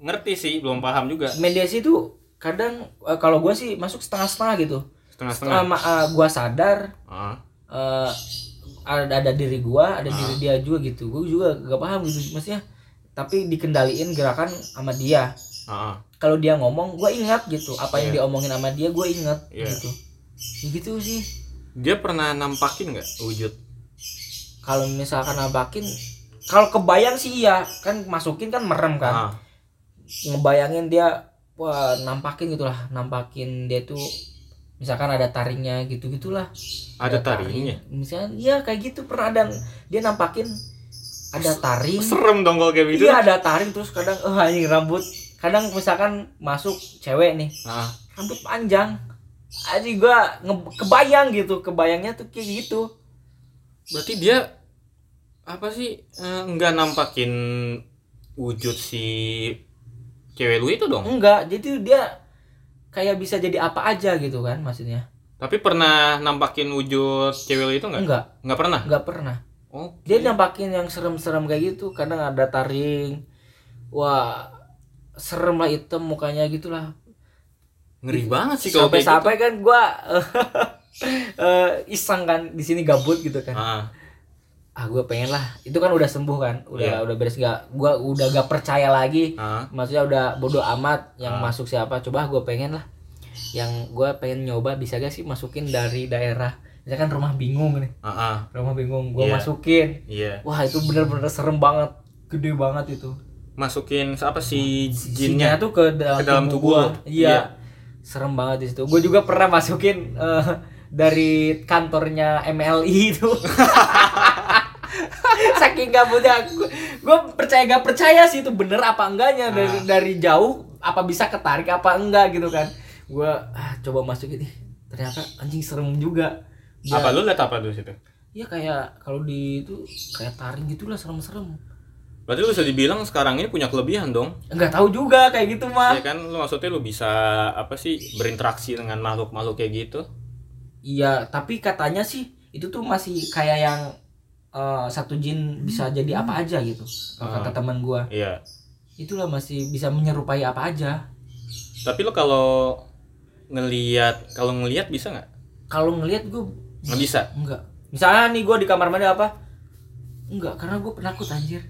ngerti sih belum paham juga.
Mediasi itu kadang eh, kalau gue sih masuk setengah-setengah gitu.
Setengah-setengah.
Selama eh, gua sadar
Ah,
eh, ada ada diri gua ada
Ah.
diri dia juga gitu. Gue juga gak paham gitu maksudnya. Tapi dikendaliin gerakan sama dia.
Ah.
kalau dia ngomong gue ingat gitu. Apa yang
Iya.
diomongin sama dia gue ingat
Iya.
gitu. Ya gitu sih.
Dia pernah nampakin nggak wujud
kalau misalkan nampakin kalau kebayang sih iya. Kan masukin kan merem kan.
Ah,
ngebayangin dia wah nampakin gitulah. Nampakin dia tuh misalkan ada taringnya gitu gitulah.
Ada taringnya?
Misalnya iya kayak gitu pernah ada. Dia nampakin ada taring.
serem dong kalau kayak gitu.
Iya ada taring. Terus kadang eh anjing rambut. Kadang misalkan masuk cewek nih
Ah,
rambut panjang. Aja gua kebayang gitu. Kebayangnya tuh kayak gitu
berarti dia apa sih eh, nggak nampakin wujud si cewek lu itu dong?
Enggak jadi dia kayak bisa jadi apa aja gitu kan maksudnya.
Tapi pernah nampakin wujud cewek lu itu nggak?
Enggak.
Nggak pernah?
Enggak pernah.
Oh
dia nampakin yang serem-serem kayak gitu kadang ada taring wah serem lah hitam mukanya gitulah.
Ngeri banget sih kalau kayak gitu.
sampai-sampai kan gua eh, iseng kan di sini gabut gitu kan
ah,
ah gue pengen lah itu kan udah sembuh kan udah
Iya.
udah beres gak gua udah gak percaya lagi
ah,
maksudnya udah bodoh amat yang
Ah.
masuk siapa coba gue pengen lah yang gue pengen nyoba bisa gak sih masukin dari daerah misalkan rumah bingung nih
ah, ah.
rumah bingung gue
Iya.
masukin
iya
wah itu bener-bener serem banget gede banget itu
masukin apa si
jinnya tuh ke dalam,
Ke dalam
tubuh. Iya.
Iya.
Serem banget di situ. Gue juga pernah masukin eh, dari kantornya MLI itu. Saking gabutnya gue percaya gak percaya sih itu bener apa enggaknya dari
Ah.
dari jauh apa bisa ketarik apa enggak gitu kan. Gue ah, coba masukin ih ternyata anjing serem juga. Ya,
apa lu lihat apa dulu situ
Iya kayak kalau di itu kayak taring gitulah serem-serem.
berarti lu bisa dibilang sekarang ini punya kelebihan dong
Enggak tahu juga kayak gitu mah.
ya kan lu maksudnya lu bisa apa sih berinteraksi dengan makhluk-makhluk kayak gitu
Iya, tapi katanya sih itu tuh masih kayak yang eh, satu jin bisa jadi apa aja gitu. Kalau
Ah.
kata teman gua,
iya
itulah masih bisa menyerupai apa aja.
tapi lu kalau ngelihat kalau ngelihat bisa nggak
Kalau ngelihat gua
nggak bisa
enggak. Misalnya nih gua di kamar mandi apa? Enggak, karena gua penakut anjir.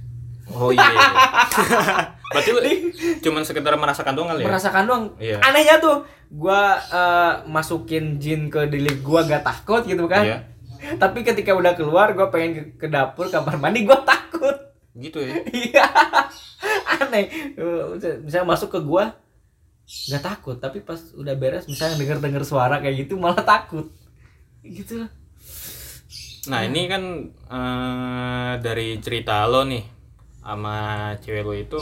oh iya, iya. berarti lu cuman sekedar merasakan doang kali ya
Merasakan doang.
Iya.
Anehnya tuh gua eh, masukin jin ke diri gua gak takut gitu kan.
Iya.
Tapi ketika udah keluar gua pengen ke, ke dapur kamar mandi gua takut.
gitu ya
Iya. Aneh. Eh, Misalnya masuk ke gua nggak takut, tapi pas udah beres misalnya denger-denger suara kayak gitu malah takut. Gitu lah.
nah ini kan eh, dari cerita lo nih sama cewek lo itu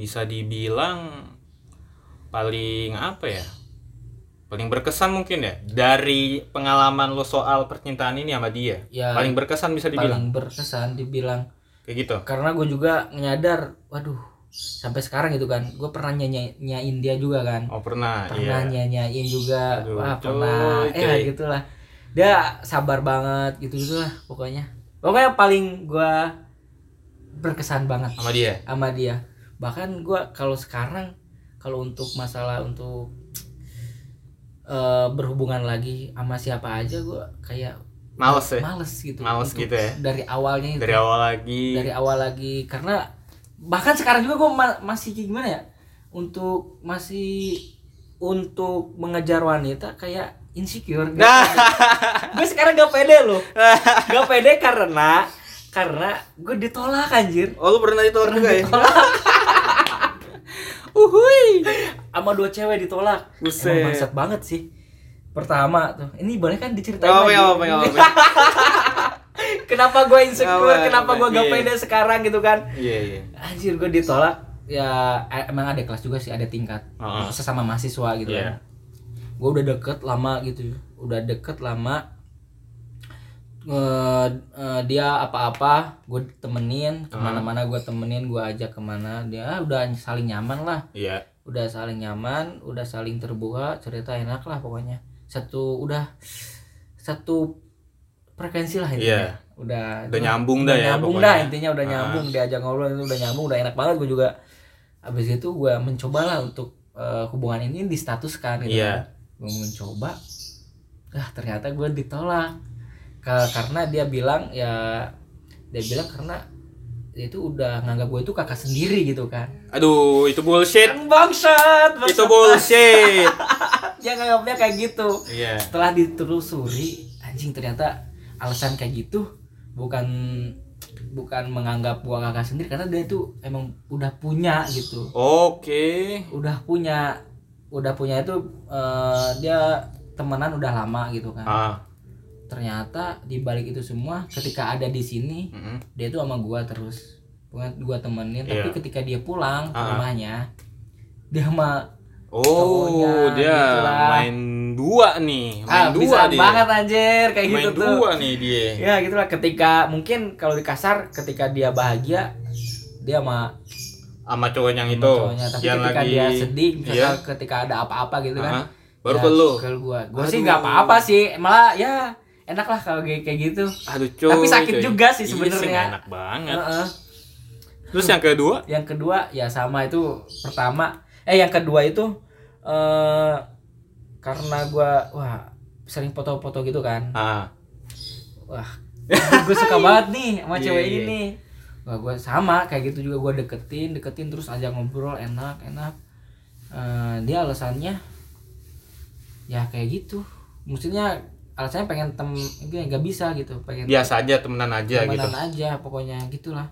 bisa dibilang paling apa ya? Paling berkesan mungkin ya dari pengalaman lo soal percintaan ini sama dia.
Ya,
paling berkesan bisa dibilang?
Paling berkesan dibilang.
Kayak gitu?
Karena gue juga nyadar, waduh sampai sekarang gitu kan, gue pernah nyanyi nyain dia juga kan.
oh pernah
pernah
iya.
nyanyain juga.
Aduh,
wah
coy,
pernah.
Coy.
eh gitulah. Dia sabar banget gitu gitulah pokoknya pokoknya paling gua berkesan banget
sama dia?
Sama dia bahkan gua kalau sekarang kalau untuk masalah untuk eh, berhubungan lagi sama siapa aja gua kayak
males ya?
males gitu
Males gitu ya?
dari awalnya itu.
Dari awal lagi.
Dari awal lagi karena bahkan sekarang juga gue masih kayak gimana ya? Untuk masih untuk mengejar wanita kayak insecure
Nah.
gue sekarang gak pede loh. Gak pede karena karena gue ditolak anjir.
Oh lu pernah ditolak juga ya
uhui sama dua cewek ditolak
Buset.
Emang bangsat banget sih pertama tuh ini boleh kan diceritain
Oh,
lagi?
ya apa, ya apa.
kenapa gue insecure
Apa,
kenapa gue gak pede sekarang gitu kan
Iya, iya.
anjir gue ditolak ya eh, emang ada kelas juga sih ada tingkat
Heeh.
sesama mahasiswa gitu
Iya.
kan gue udah deket lama gitu udah deket lama Eh, eh, dia apa-apa gue temenin ke mana-mana gue temenin gue ajak ke mana dia udah saling nyaman lah
Iya.
udah saling nyaman udah saling terbuka cerita enak lah pokoknya satu udah satu frekuensi lah intinya
Iya.
udah
Udah nyambung dah
udah
ya
nyambung
pokoknya.
dah intinya udah
Ah.
nyambung diajak ngobrol itu udah nyambung udah enak banget gue juga abis itu gue mencoba lah untuk eh, hubungan ini distatuskan gitu
Iya.
gue mencoba ah ternyata gue ditolak karena dia bilang ya dia bilang karena dia itu udah nganggap gue itu kakak sendiri gitu kan
Aduh, itu bullshit.
Kan bangsat, bangsat.
Itu bullshit.
dia nganggapnya kayak gitu
Iya.
setelah ditelusuri anjing ternyata alasan kayak gitu bukan bukan menganggap gua kakak sendiri karena dia itu emang udah punya gitu
Oke.
udah punya udah punya itu eh, dia temenan udah lama gitu kan
Ah.
Ternyata di balik itu semua ketika ada di sini
Mm-mm.
dia tuh sama gua terus gua temenin tapi
Iya.
ketika dia pulang ke
Ah.
rumahnya dia sama
Oh,
Cowoknya,
dia
gitulah.
main dua nih, main
ah
dua
bisa
dia.
banget anjir kayak
main
gitu tuh
dua nih dia.
ya gitulah ketika mungkin kalau di kasar ketika dia bahagia dia sama
Sama cowok yang itu.
cowoknya tapi
yang
ketika
lagi
dia sedih misalnya
Iya.
ketika ada apa-apa gitu kan
Ah, baru
ya,
ke lu.
ke gua gua
Aduh.
sih nggak apa-apa sih malah ya enak lah kalau kayak kayak gitu
Aduh, coy.
Tapi sakit
coy.
juga sih
Iya
sebenarnya.
enak banget.
Heeh.
Terus yang kedua?
yang kedua ya sama itu pertama eh yang kedua itu eh karena gua wah sering foto-foto gitu kan
Ah,
wah gue suka banget nih sama
Iya,
cewek
iya.
ini wah gue sama kayak gitu juga gue deketin deketin terus ajak ngobrol enak enak Eh, dia alasannya ya kayak gitu maksudnya alasannya pengen tem gue nggak bisa gitu pengen
biasa aja temenan aja gitu.
temenan aja pokoknya gitulah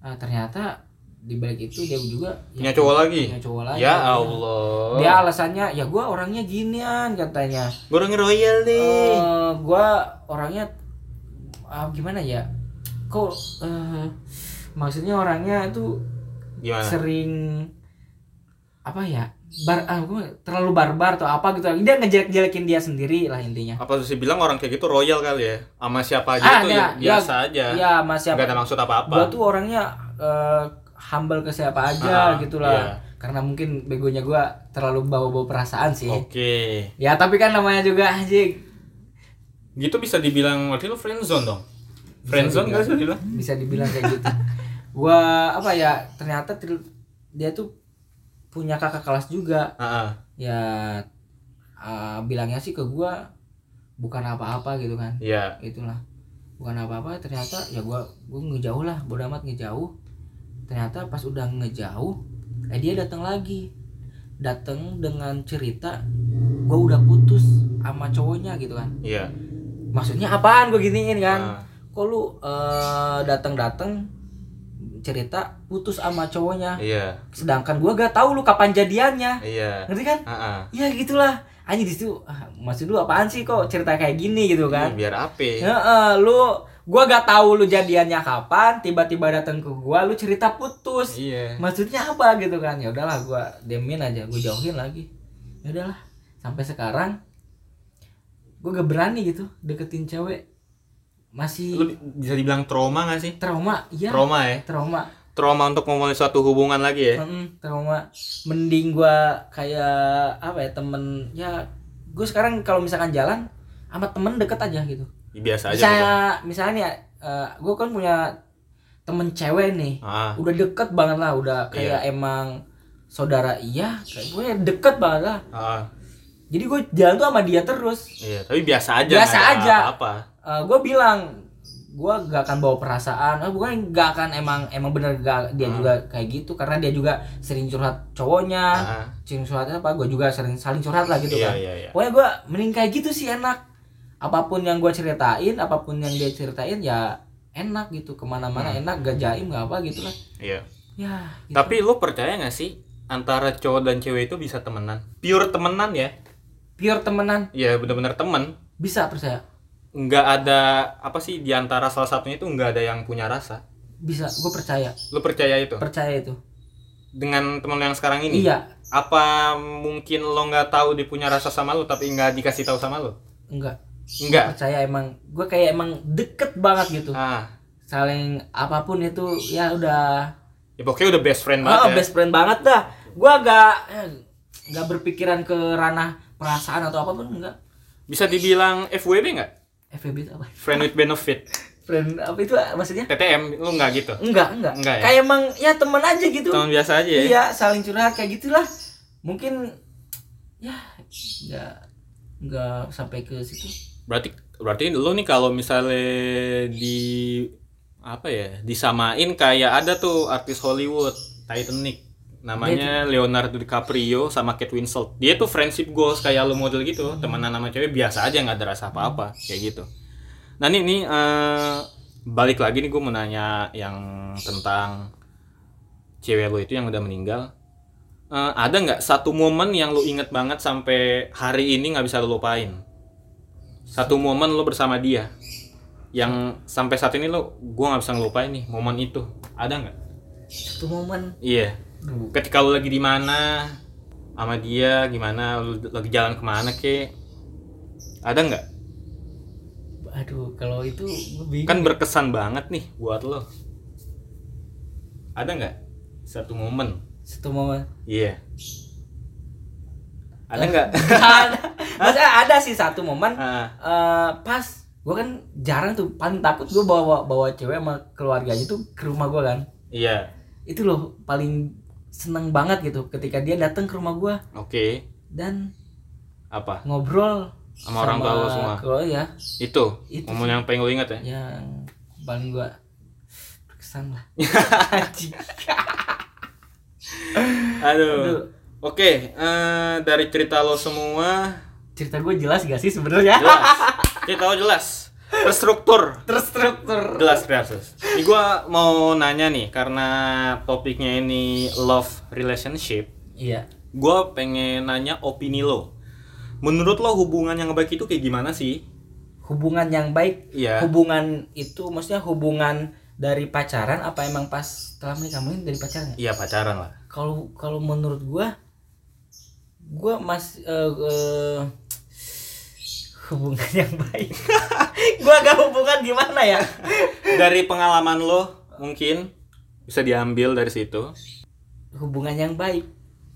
Nah, ternyata di balik itu dia juga
Punya cowok lagi?
punya cowok lagi
Ya
Dia-
Allah.
dia alasannya ya gue orangnya ginian katanya
Gue orang royal nih.
Eh, gua orangnya ah, gimana ya kok eh, maksudnya orangnya tuh
Gimana?
sering apa ya bar ah, terlalu barbar atau apa gitu dia ngejelek-jelekin dia sendiri lah intinya
Apa sih bilang orang kayak gitu royal kali ya? Sama siapa aja
Ah,
itu
ya,
ya,
ya,
biasa aja.
ya masih
Gak ada maksud apa-apa.
gua tuh orangnya eh, humble ke siapa
Ah,
aja gitu lah
iya.
karena mungkin begonya gua terlalu bawa-bawa perasaan sih
Oke.
ya tapi kan namanya juga anjing
Gitu bisa dibilang waktu itu friendzone dong. Friendzone gak sih
bisa dibilang kayak gitu gua apa ya ternyata dia tuh punya kakak kelas juga
ah.
ya ah, bilangnya sih ke gua bukan apa-apa gitu kan
Iya.
itulah bukan apa-apa ternyata ya gua gua ngejauh lah bodo amat ngejauh ternyata pas udah ngejauh eh dia datang lagi datang dengan cerita gua udah putus sama cowoknya gitu kan
Iya.
maksudnya apaan gua giniin kan
Ah.
kok lu eh, datang-datang cerita putus sama cowoknya
Iya.
sedangkan gua gak tahu lu kapan jadiannya
Iya.
ngerti kan
Ah, ah.
ya gitulah anjing di situ ah, maksud lu apaan sih kok cerita kayak gini gitu kan
Biar ape.
ya lu gua gak tahu lu jadiannya kapan tiba-tiba datang ke gua lu cerita putus
Iya.
maksudnya apa gitu kan ya udahlah gua demin aja gua jauhin lagi ya udahlah sampai sekarang gua gak berani gitu deketin cewek masih
Lu bisa dibilang trauma gak sih?
trauma iya
Trauma ya?
trauma
Trauma untuk memulai suatu hubungan lagi ya?
Mm, trauma mending gua kayak apa ya temen ya gue sekarang kalau misalkan jalan sama temen deket aja gitu
Ya, Biasa aja.
misalnya misalnya nih gue kan punya temen cewek nih.
Ah,
udah deket banget lah udah kayak emang saudara iya kayak gue deket banget lah
ah,
jadi gue jalan tuh sama dia terus
iya, tapi biasa aja.
Biasa aja.
Apa?
gue bilang gue gak akan bawa perasaan ah, bukan gak akan emang emang bener gak dia
Hmm.
juga kayak gitu karena dia juga sering curhat cowoknya
Ah,
sering curhatnya apa gue juga sering saling curhat lah gitu
iya,
kan
iya, iya.
pokoknya gue mending kayak gitu sih enak apa pun yang gue ceritain apa pun yang dia ceritain ya enak gitu ke mana-mana
Hmm.
enak gak jaim gak apa gitu lah
Iya.
ya gitu.
Tapi lu percaya gak sih antara cowok dan cewek itu bisa temenan pure temenan ya
pure temenan
ya bener-bener temen
bisa percaya
nggak ada apa sih di antara salah satunya itu nggak ada yang punya rasa?
Bisa gue percaya.
Lu percaya itu?
Percaya itu.
Dengan temen lu yang sekarang ini?
Iya.
Apa mungkin lo nggak tahu dia punya rasa sama lu tapi nggak dikasih tahu sama lu?
Enggak
enggak
percaya emang gue kayak emang deket banget gitu.
Ah.
Saling apa pun itu ya udah.
Ya pokoknya udah best friend banget
ah,
ya.
best friend banget dah. Gue agak nggak berpikiran ke ranah perasaan atau apa pun enggak
bisa dibilang FWB nggak
FVB itu apa?
Friend with benefit.
Friend apa itu maksudnya?
TTM lu nggak gitu?
Enggak enggak,
Enggak ya?
kayak emang ya teman aja gitu.
Teman biasa aja ya?
Iya saling curhat kayak gitulah. Mungkin ya nggak nggak sampai ke situ.
Berarti berarti lu nih kalau misalnya di apa ya disamain kayak ada tuh artis Hollywood Titanic namanya Leonardo DiCaprio sama Kate Winslet. Dia tuh friendship goals kayak lu model gitu. Temenan sama cewek biasa aja nggak ada rasa apa-apa. Kayak gitu. Nah ini nih eh, balik lagi nih gue mau nanya yang tentang cewek lu itu yang udah meninggal. Eh, ada nggak satu momen yang lu inget banget sampai hari ini nggak bisa lu lupain? Satu momen lo bersama dia yang sampai saat ini lo gue nggak bisa ngelupain nih momen itu. Ada nggak?
Satu momen?
Iya.
Duh,
ketika lo lagi di mana sama dia gimana lo lagi jalan ke mana ke ada nggak?
Aduh kalau itu bingung.
Kan berkesan banget nih buat lo. Ada nggak satu momen?
Satu momen?
Iya. Ada nggak?
ada. Ada sih satu momen.
Ah,
eh, pas gue kan jarang tuh paling takut gue bawa bawa cewek sama keluarganya tuh ke rumah gue kan.
Iya.
Itu loh paling seneng banget gitu ketika dia datang ke rumah gue
oke.
Dan
apa?
ngobrol
Sama orang tua semua?
keluarga ya
itu,
Itu
momen yang pengen lo ingat ya?
Yang paling gue berkesan lah.
Aduh.
Aduh,
Oke, eh, dari cerita lo semua.
Cerita gue jelas gak sih sebenarnya?
Jelas, cerita lo jelas, terstruktur,
terstruktur
jelas jelas. Ini gue mau nanya nih karena topiknya ini love relationship,
iya
gue pengen nanya opini lo. Menurut lo hubungan yang baik itu kayak gimana sih?
hubungan yang baik
Iya.
hubungan itu maksudnya hubungan dari pacaran apa emang pas setelah menikah mungkin dari pacaran ya?
Iya pacaran lah.
kalau kalau menurut gua gua mas eh, eh, hubungan yang baik gua agak hubungan gimana ya
Dari pengalaman lo mungkin bisa diambil dari situ.
hubungan yang baik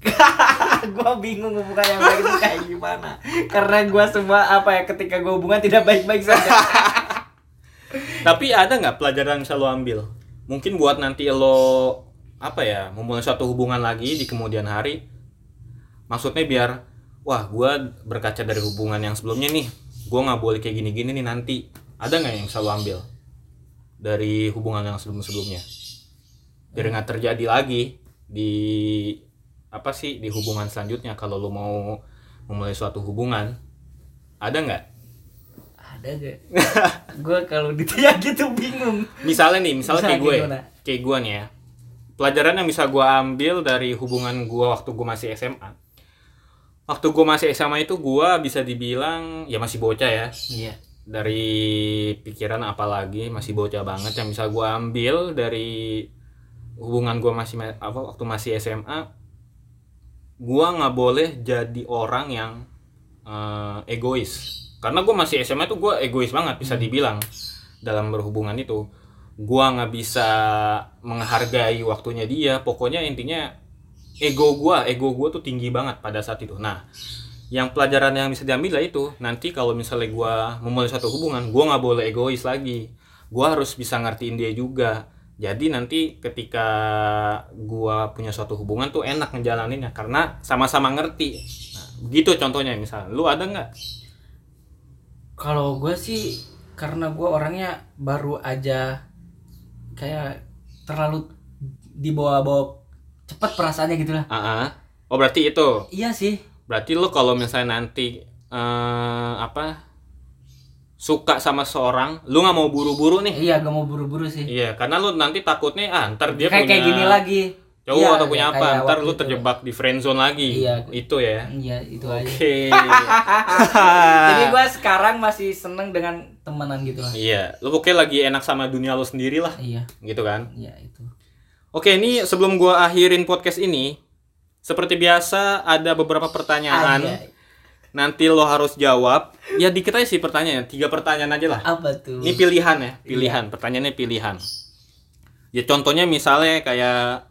gua bingung hubungan yang baik itu kayak gimana karena gua semua apa ya ketika gua hubungan tidak baik-baik saja
Tapi ada nggak pelajaran yang bisa lo ambil? Mungkin buat nanti lo apa ya memulai suatu hubungan lagi di kemudian hari. Maksudnya biar wah gue berkaca dari hubungan yang sebelumnya nih, gue nggak boleh kayak gini-gini nih nanti. Ada nggak yang bisa lo ambil? Dari hubungan yang sebelum-sebelumnya? Biar nggak terjadi lagi di apa sih di hubungan selanjutnya kalau lo mau memulai suatu hubungan. Ada nggak?
Ada gak gua kalau ditanya gitu bingung.
Misalnya nih misalnya kayak gue.
gimana?
kayak gue nih ya. Pelajaran yang bisa gue ambil dari hubungan gue waktu gue masih SMA waktu gue masih SMA itu gue bisa dibilang ya masih bocah ya.
Iya.
Dari pikiran apalagi masih bocah banget. Yang bisa gue ambil dari hubungan gue masih ma- apa waktu masih SMA gue nggak boleh jadi orang yang eh, egois. Karena gue masih SMA tuh gue egois banget bisa dibilang dalam berhubungan itu. Gue nggak bisa menghargai waktunya dia. Pokoknya intinya ego gue ego gue tuh tinggi banget pada saat itu. Nah yang pelajaran yang bisa diambil lah itu nanti kalau misalnya gue memulai suatu hubungan gue nggak boleh egois lagi. Gue harus bisa ngertiin dia juga. Jadi nanti ketika gue punya suatu hubungan tuh enak ngejalaninnya karena sama-sama ngerti. Nah, begitu contohnya misalnya lu ada nggak?
Kalau gue sih karena gue orangnya baru aja kayak terlalu dibawa-bawa cepet perasaannya gitu lah.
Ah, ah. oh berarti itu?
Iya sih.
Berarti lu kalau misalnya nanti eh, apa suka sama seorang lu nggak mau buru-buru nih?
Iya gak mau buru-buru sih.
Iya karena lu nanti takutnya ah ntar dia
kayak
punya
kayak gini lagi.
cowok
Iya,
atau punya apa ntar lu
itu.
terjebak di friend zone lagi.
Iya.
itu ya.
Iya itu aja.
Oke.
Jadi gue sekarang masih seneng dengan temenan gitu lah.
Iya lu pokoknya lagi enak sama dunia lu sendiri lah.
Iya.
Gitu kan?
Iya itu
oke ini sebelum gua akhirin podcast ini seperti biasa ada beberapa pertanyaan
Ada.
nanti lo harus jawab ya dikit aja sih pertanyaan tiga pertanyaan aja lah
apa tuh
Ini pilihan ya, pilihan. Pertanyaannya pilihan. Ya contohnya misalnya kayak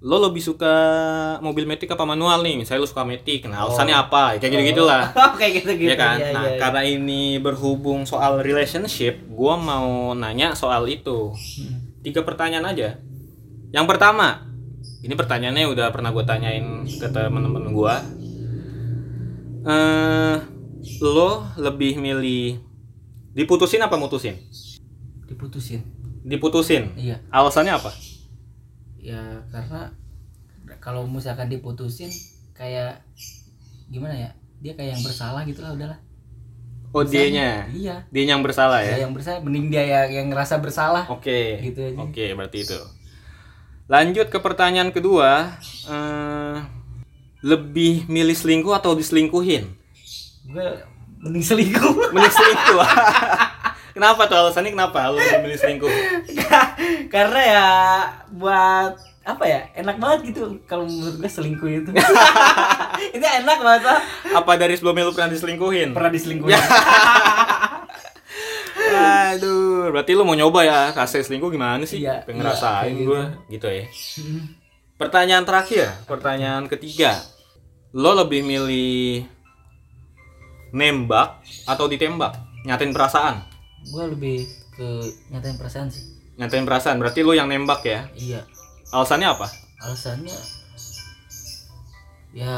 lo lebih suka mobil metik apa manual nih? Misalnya lo suka metik, nah alasannya apa? Kayak gitu-gitu lah.
kayak gitu gitu
Ya kan?
iya,
nah,
iya.
karena ini berhubung soal relationship, gua mau nanya soal itu.
Hmm.
Tiga pertanyaan aja. Yang pertama, ini pertanyaannya udah pernah gue tanyain ke temen-temen gua. Eh, lo lebih milih diputusin apa mutusin?
diputusin
Diputusin.
iya
Alasannya apa?
ya karena kalau misalkan diputusin kayak gimana ya dia kayak yang bersalah gitu lah udahlah
Oh, dianya.
iya
Dia yang bersalah
ya.
ya.
yang bersalah mending dia yang, yang ngerasa bersalah
Oke.
Gitu aja.
Oke, berarti itu. Lanjut ke pertanyaan kedua. Eh, lebih milih selingkuh atau diselingkuhin?
gue mending selingkuh
Milih selingkuh. kenapa tuh alasannya kenapa lu milih selingkuh?
karena ya buat apa ya enak banget gitu kalau menurut gue selingkuh itu itu enak banget
Apa dari sebelumnya lu pernah diselingkuhin?
pernah diselingkuhin
Aduh, berarti lu mau nyoba ya rasa selingkuh gimana sih?
Iya,
Pengen
iya,
gue, gitu ya. Pertanyaan terakhir, pertanyaan ketiga. Lo lebih milih nembak atau ditembak? Nyatain perasaan.
gue lebih ke nyatain perasaan sih
Nyatain perasaan, berarti lo yang nembak ya.
iya
Alasannya apa?
alasannya ya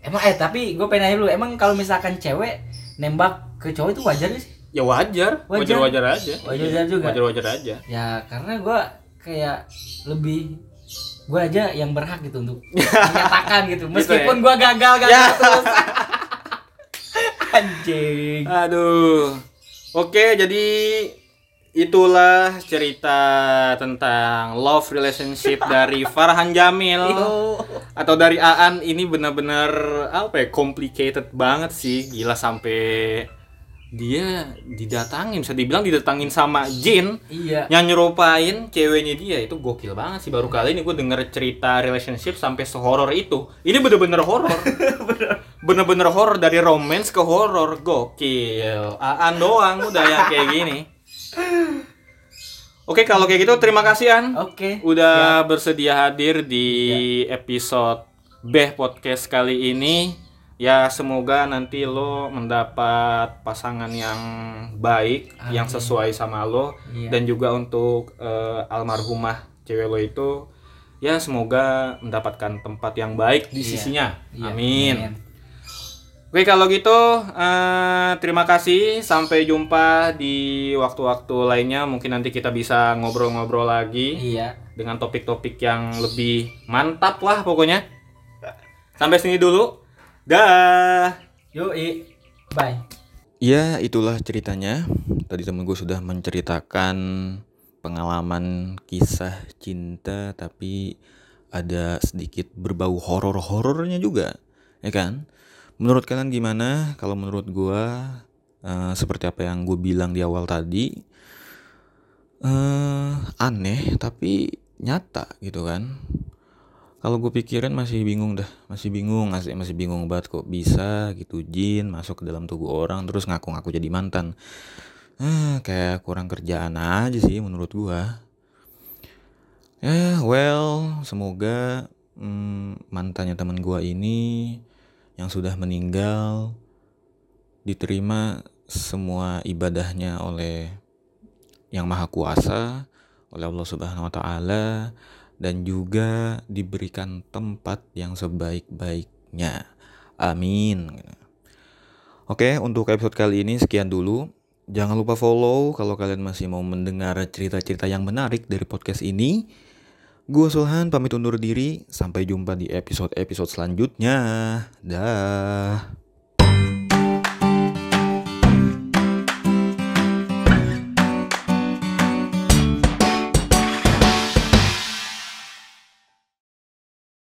emang eh tapi gue pengen nanya dulu emang kalau misalkan cewek nembak ke cowok itu wajar sih
Ya wajar,
Wajar.
wajar-wajar aja.
Wajar-wajar juga.
Wajar-wajar aja.
ya karena gue kayak lebih gue aja yang berhak gitu untuk menyatakan gitu meskipun gue gagal gagal
Ya.
terus anjing
Aduh. Oke, jadi itulah cerita tentang love relationship dari Farhan Jamil atau dari Aan ini benar-benar apa ya complicated banget sih gila sampai dia didatangin bisa dibilang didatangin sama Jin
iya.
yang nyerupain ceweknya dia. Itu gokil banget sih. Baru kali ini gue denger cerita relationship sampai sehoror itu. Ini bener-bener horor. Bener-bener horor dari romance ke horor. Gokil. Aan doang udah yang kayak gini. Oke kalau kayak gitu terima kasih An.
Oke.
Udah bersedia hadir di episode Beh Podcast kali ini. Ya semoga nanti lo mendapat pasangan yang baik, yang sesuai sama lo
Iya.
dan juga untuk eh, almarhumah cewek lo itu ya semoga mendapatkan tempat yang baik di
Iya.
sisinya.
Iya,
Amin. Oke kalau gitu eh, terima kasih sampai jumpa di waktu-waktu lainnya mungkin nanti kita bisa ngobrol-ngobrol lagi
iya
dengan topik-topik yang lebih mantap lah pokoknya. Sampai sini dulu. Dah.
yoi bye
Ya itulah ceritanya Tadi temen gue sudah menceritakan pengalaman kisah cinta Tapi ada sedikit berbau horor-horornya juga Ya kan? Menurut kalian gimana? Kalau menurut gue eh, Seperti apa yang gue bilang di awal tadi eh Aneh tapi nyata gitu kan kalau gue pikirin masih bingung dah, masih bingung, masih masih bingung banget kok bisa gitu jin masuk ke dalam tubuh orang terus ngaku-ngaku jadi mantan. Eh, kayak kurang kerjaan aja sih menurut gua. Ya, well, semoga mm, mantannya teman gua ini yang sudah meninggal diterima semua ibadahnya oleh yang maha kuasa, oleh Allah Subhanahu wa taala dan juga diberikan tempat yang sebaik-baiknya. Amin. Oke, untuk episode kali ini sekian dulu. Jangan lupa follow kalau kalian masih mau mendengar cerita-cerita yang menarik dari podcast ini. Gue Sulhan pamit undur diri. Sampai jumpa di episode-episode selanjutnya. Dah.